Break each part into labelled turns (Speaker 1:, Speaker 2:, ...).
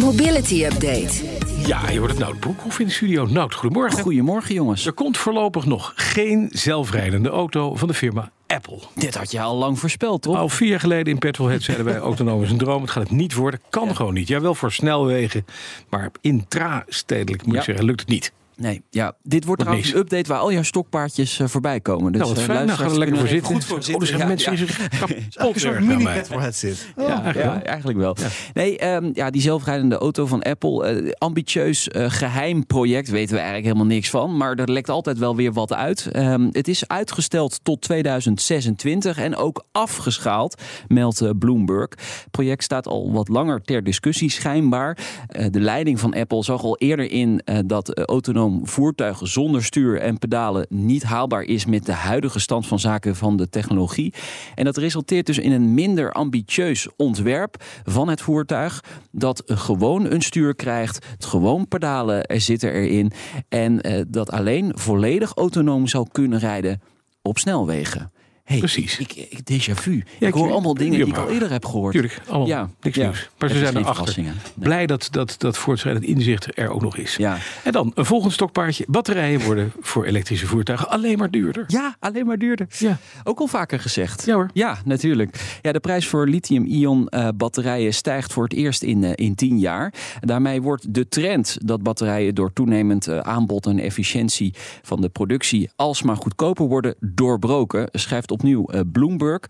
Speaker 1: Mobility Update.
Speaker 2: Ja, je wordt het Nout Broekhoff in de studio. Nout, goedemorgen.
Speaker 3: Goedemorgen, jongens.
Speaker 2: Er komt voorlopig nog geen zelfrijdende auto van de firma Apple.
Speaker 3: Dit had je al lang voorspeld, toch?
Speaker 2: Al vier jaar geleden in Petrolhead zeiden wij autonoom is een droom. Het gaat het niet worden. Kan gewoon niet. Ja, wel voor snelwegen. Maar intra-stedelijk moet ik zeggen, lukt het niet.
Speaker 3: Nee, ja. Dit wordt trouwens
Speaker 2: niks.
Speaker 3: een update waar al jouw stokpaardjes eh, voorbij komen. Dus,
Speaker 2: nou, wat
Speaker 3: eh,
Speaker 2: fijn. Nou, gaan we er lekker voor zitten. Oh, er zijn
Speaker 3: Ja,
Speaker 2: mensen
Speaker 3: ja.
Speaker 2: zich kapot
Speaker 4: Een soort mini
Speaker 2: mij.
Speaker 4: Petrolhead zit.
Speaker 3: Ja,
Speaker 2: eigenlijk
Speaker 3: ja,
Speaker 2: wel.
Speaker 3: eigenlijk wel. Nee, ehm, ja, die zelfrijdende auto van Apple. eh, ambitieus eh, geheim project, weten we eigenlijk helemaal niks van. Maar er lekt altijd wel weer wat uit. Ehm, het is uitgesteld tot 2026 en ook afgeschaald, meldt Bloomberg. Het project staat al wat langer ter discussie, schijnbaar. Eh, de leiding van Apple zag al eerder in eh, dat eh, autonoom voertuigen zonder stuur en pedalen niet haalbaar is met de huidige stand van zaken van de technologie. En dat resulteert dus in een minder ambitieus ontwerp van het voertuig. Dat gewoon een stuur krijgt, het gewoon pedalen er zitten erin. En eh, dat alleen volledig autonoom zal kunnen rijden op snelwegen. Hey,
Speaker 2: Precies.
Speaker 3: Ik, ik, déjà vu.
Speaker 2: Ja,
Speaker 3: ik hoor allemaal dingen die ik al eerder heb gehoord.
Speaker 2: Tuurlijk, allemaal
Speaker 3: Ja,
Speaker 2: niks
Speaker 3: ja.
Speaker 2: nieuws. Maar ze zijn erachter.
Speaker 3: Nee.
Speaker 2: Blij dat, dat, dat voortschrijdend inzicht er ook nog is.
Speaker 3: Ja.
Speaker 2: En dan een volgend stokpaardje. Batterijen worden voor elektrische voertuigen alleen maar duurder.
Speaker 3: Ja, alleen maar duurder.
Speaker 2: Ja.
Speaker 3: Ook al vaker gezegd.
Speaker 2: Ja hoor.
Speaker 3: Ja, natuurlijk. Ja, de prijs voor lithium-ion eh, batterijen stijgt voor het eerst in, eh, in 10 jaar. Daarmee wordt de trend dat batterijen door toenemend eh, aanbod en efficiëntie van de productie alsmaar goedkoper worden doorbroken, schrijft opnieuw eh, Bloomberg.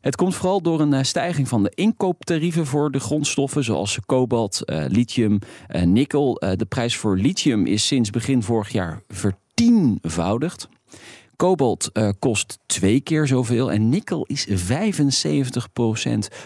Speaker 3: Het komt vooral door een eh, stijging van de inkooptarieven voor de grondstoffen zoals kobalt, eh, lithium, nikkel. De prijs voor lithium is sinds begin vorig jaar vertienvoudigd. Kobalt eh, kost twee keer zoveel en nikkel is 75%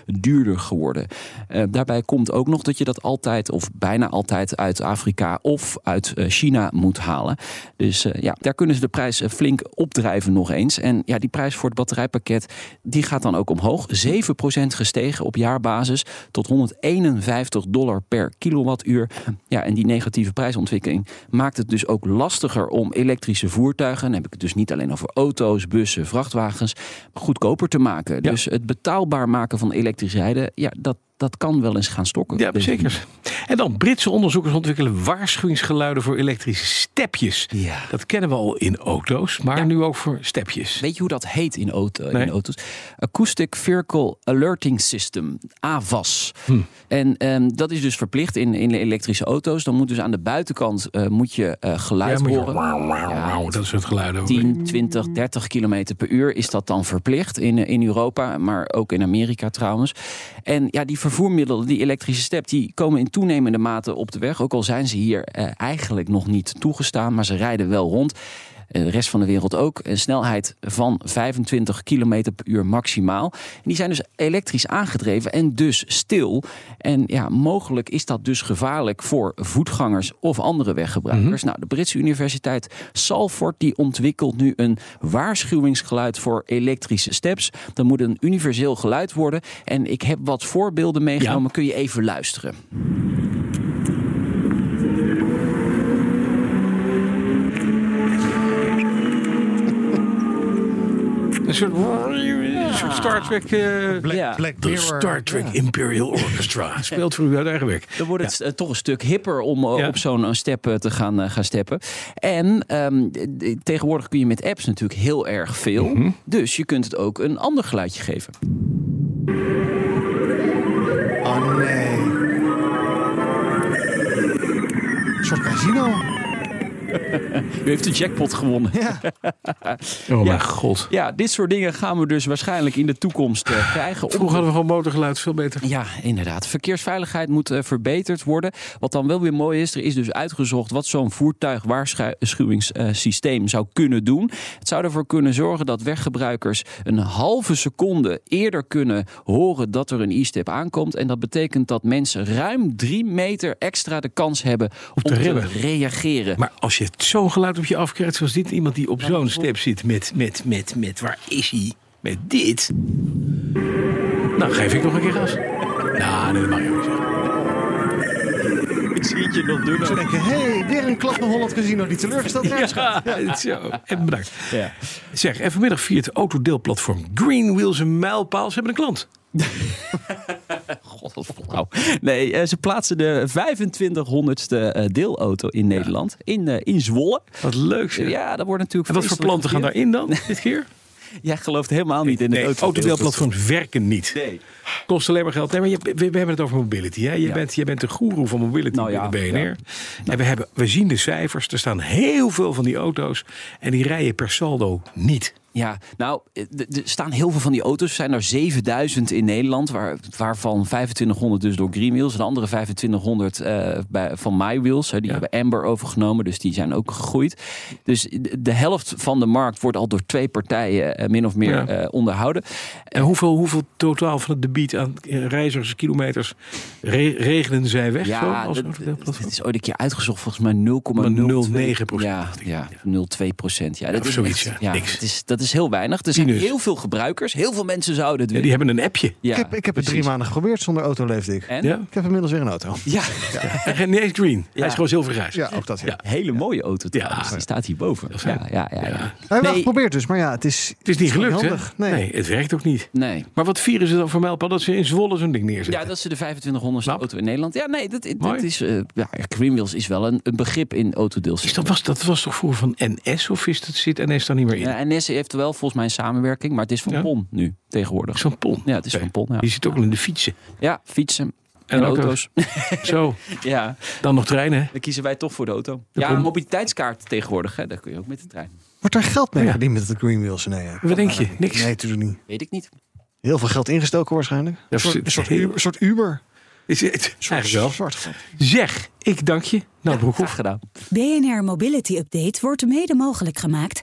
Speaker 3: duurder geworden. Eh, daarbij komt ook nog dat je dat altijd of bijna altijd uit Afrika of uit eh, China moet halen. Dus ja, daar kunnen ze de prijs flink opdrijven nog eens. En ja, die prijs voor het batterijpakket die gaat dan ook omhoog. 7% gestegen op jaarbasis tot 151 dollar per kilowattuur. Ja, en die negatieve prijsontwikkeling maakt het dus ook lastiger om elektrische voertuigen, dan heb ik het dus niet alleen over auto's, bussen, vrachtwagens, goedkoper te maken.
Speaker 2: Ja.
Speaker 3: Dus het betaalbaar maken van elektrisch rijden, ja, dat, dat kan wel eens gaan stokken.
Speaker 2: Ja, zeker. En dan Britse onderzoekers ontwikkelen waarschuwingsgeluiden voor elektrische stepjes.
Speaker 3: Ja.
Speaker 2: Dat kennen we al in auto's, maar
Speaker 3: Ja.
Speaker 2: nu ook voor stepjes.
Speaker 3: Weet je hoe dat heet in, auto,
Speaker 2: Nee.
Speaker 3: in auto's? Acoustic Vehicle Alerting System, AVAS.
Speaker 2: Hm.
Speaker 3: En ehm, dat is dus verplicht in, in elektrische auto's. Dan moet dus aan de buitenkant eh, moet je eh, geluid
Speaker 2: Ja, je-
Speaker 3: horen.
Speaker 2: wauw, wauw,
Speaker 3: Ja,
Speaker 2: wauw, dat soort geluiden.
Speaker 3: 10, 20, 30 kilometer per uur is dat dan verplicht in, eh, in Europa, maar ook in Amerika trouwens. En ja, die vervoermiddelen, die elektrische step, die komen in toenemende mate op de weg. Ook al zijn ze hier eigenlijk nog niet toegestaan, maar ze rijden wel rond. De rest van de wereld ook. Een snelheid van 25 kilometer per uur maximaal. En die zijn dus elektrisch aangedreven en dus stil. En ja, mogelijk is dat dus gevaarlijk voor voetgangers of andere weggebruikers. Nou, de Britse Universiteit Salford die ontwikkelt nu een waarschuwingsgeluid voor elektrische steps. Dat moet een universeel geluid worden. En ik heb wat voorbeelden meegenomen. Kun je even luisteren?
Speaker 2: Een soort, een soort Star Trek... eh,
Speaker 4: Black,
Speaker 3: Ja.
Speaker 4: Black
Speaker 2: de
Speaker 4: Mirror.
Speaker 2: Star Trek Imperial Orchestra. Speelt voor u uit eigen werk.
Speaker 3: Dan wordt het eh, toch een stuk hipper om eh,
Speaker 2: Ja.
Speaker 3: op zo'n step te gaan, eh, gaan steppen. En ehm, tegenwoordig kun je met apps natuurlijk heel erg veel.
Speaker 2: Mhm.
Speaker 3: Dus je kunt het ook een ander geluidje geven.
Speaker 4: Oh nee. Een soort casino.
Speaker 3: U heeft de jackpot gewonnen.
Speaker 4: Ja.
Speaker 2: Oh
Speaker 3: Ja.
Speaker 2: mijn god.
Speaker 3: Ja, dit soort dingen gaan we dus waarschijnlijk in de toekomst eh, krijgen.
Speaker 2: Vroeger hadden we gewoon motorgeluid, veel beter.
Speaker 3: Ja, inderdaad. Verkeersveiligheid moet eh, verbeterd worden. Wat dan wel weer mooi is, er is dus uitgezocht wat zo'n voertuigwaarschuwingssysteem zou kunnen doen. Het zou ervoor kunnen zorgen dat weggebruikers een halve seconde eerder kunnen horen dat er een e-step aankomt. En dat betekent dat mensen ruim drie meter extra de kans hebben om
Speaker 2: te
Speaker 3: te, reageren.
Speaker 2: Maar als je zo'n geluid op je afkrijgt zoals dit, iemand die op zo'n step zit met, met, met, met, waar is hij? Met dit. Nou, geef ik nog een keer gas. Nou, nee, dat mag je ook niet zeggen.
Speaker 3: Ik zie het je nog doen.
Speaker 4: Ze denken, hé, hey, weer een klap naar Holland Casino die teleurgesteld raakt.
Speaker 2: Ja, het is zo. En bedankt.
Speaker 3: Ja.
Speaker 2: Zeg, en vanmiddag viert het autodeelplatform Green Wheels een mijlpaal. Ze hebben een klant.
Speaker 3: Wat flauw. Nee, eh, ze plaatsen de 2500ste eh, deelauto in Nederland. In, eh, in Zwolle.
Speaker 2: Wat leuk zeg.
Speaker 3: Ja, dat wordt natuurlijk
Speaker 2: En wat voor planten gaan daarin dan, dit keer?
Speaker 3: Jij gelooft helemaal niet in de
Speaker 2: Nee,
Speaker 3: auto.
Speaker 2: autodeelplatforms werken niet.
Speaker 3: Nee.
Speaker 2: Kost alleen maar geld. Nee, maar je, we, we hebben het over mobility. Hè? Je,
Speaker 3: Ja.
Speaker 2: bent, je bent de goeroe van mobility
Speaker 3: Nou ja,
Speaker 2: bij BNR.
Speaker 3: ja.
Speaker 2: En we, hebben, we zien de cijfers. Er staan heel veel van die auto's. En die rijden per saldo niet.
Speaker 3: Ja, nou, eh, er staan heel veel van die auto's. Er zijn er 7000 in Nederland, waar, waarvan 2500 dus door Greenwheels. En de andere 2500 eh, bij, van MyWheels. Hè, die
Speaker 2: Ja.
Speaker 3: hebben Amber overgenomen, dus die zijn ook gegroeid. Dus de, helft van de markt wordt al door twee partijen eh, min of meer
Speaker 2: Ja.
Speaker 3: onderhouden.
Speaker 2: En hoeveel, hoeveel totaal van het debiet aan reizigers, kilometers re- regelen zij weg? zo,
Speaker 3: Ja,
Speaker 2: als
Speaker 3: dat,
Speaker 2: autodeelplatform?
Speaker 3: het is ooit een keer uitgezocht, volgens mij 0,09
Speaker 2: 0,9%.
Speaker 3: Ja, ja 0,2 procent. Ja, dat is
Speaker 2: zoiets,
Speaker 3: echt-
Speaker 2: ja. Niks.
Speaker 3: dat is, dat is heel weinig. Er zijn heel veel gebruikers. Heel veel mensen zouden het
Speaker 2: Ja,
Speaker 3: willen.
Speaker 2: die hebben een appje.
Speaker 3: Ja,
Speaker 4: ik heb, ik heb het drie maanden geprobeerd. Zonder auto leefde ik.
Speaker 3: En?
Speaker 2: Ja?
Speaker 4: Ik heb inmiddels weer een auto.
Speaker 3: Ja,
Speaker 2: En eens green. Hij is gewoon zilvergrijs.
Speaker 4: Ja, ook dat. Ja.
Speaker 2: Ja.
Speaker 3: hele mooie auto trouwens.
Speaker 2: Ja.
Speaker 3: Die staat hierboven. Ja, ja, ja. ja.
Speaker 2: Ja.
Speaker 4: Hij
Speaker 3: Nee.
Speaker 4: geprobeerd dus, maar ja, het is...
Speaker 2: Het is niet gelukt, hè?
Speaker 4: Nee.
Speaker 2: het werkt ook niet.
Speaker 3: Nee.
Speaker 2: Maar wat vieren ze dan voor mijlpaal dat ze in Zwolle zo'n ding neerzetten?
Speaker 3: Ja, dat is de 2500ste
Speaker 2: Snap.
Speaker 3: auto in Nederland. Ja, nee, dat, dat is. eh ja, Greenwheels is wel een, een begrip in autodeels.
Speaker 2: Is dat, was, dat was toch vroeger van NS of is dat, zit NS daar niet meer in?
Speaker 3: Ja, NS heeft wel volgens mij een samenwerking, maar het is van
Speaker 2: Ja?
Speaker 3: PON nu tegenwoordig.
Speaker 2: Zo'n pon.
Speaker 3: Ja, het is van PON. Ja.
Speaker 2: Die zit ook in de fietsen.
Speaker 3: ja, fietsen en,
Speaker 2: En
Speaker 3: auto's.
Speaker 2: Zo,
Speaker 3: ja,
Speaker 2: dan nog treinen. hè?
Speaker 3: dan kiezen wij toch voor de auto.
Speaker 2: De
Speaker 3: Ja, een mobiliteitskaart tegenwoordig, hè, daar kun je ook met de trein.
Speaker 4: Wordt daar geld mee
Speaker 2: Ja.
Speaker 4: verdiend met de Green Wheels? Nee, ja.
Speaker 2: Wat denk je? Niks.
Speaker 4: Nee, natuurlijk niet.
Speaker 3: Weet ik niet.
Speaker 4: Heel veel geld ingestoken waarschijnlijk.
Speaker 2: Ja,
Speaker 4: Een soort, een soort, Uber, een soort Uber.
Speaker 2: Is het? Eigenlijk wel. Zeg, ik dank je. Nou,
Speaker 3: Graag
Speaker 2: Broekhoff.
Speaker 3: gedaan.
Speaker 5: BNR Mobility Update wordt mede mogelijk gemaakt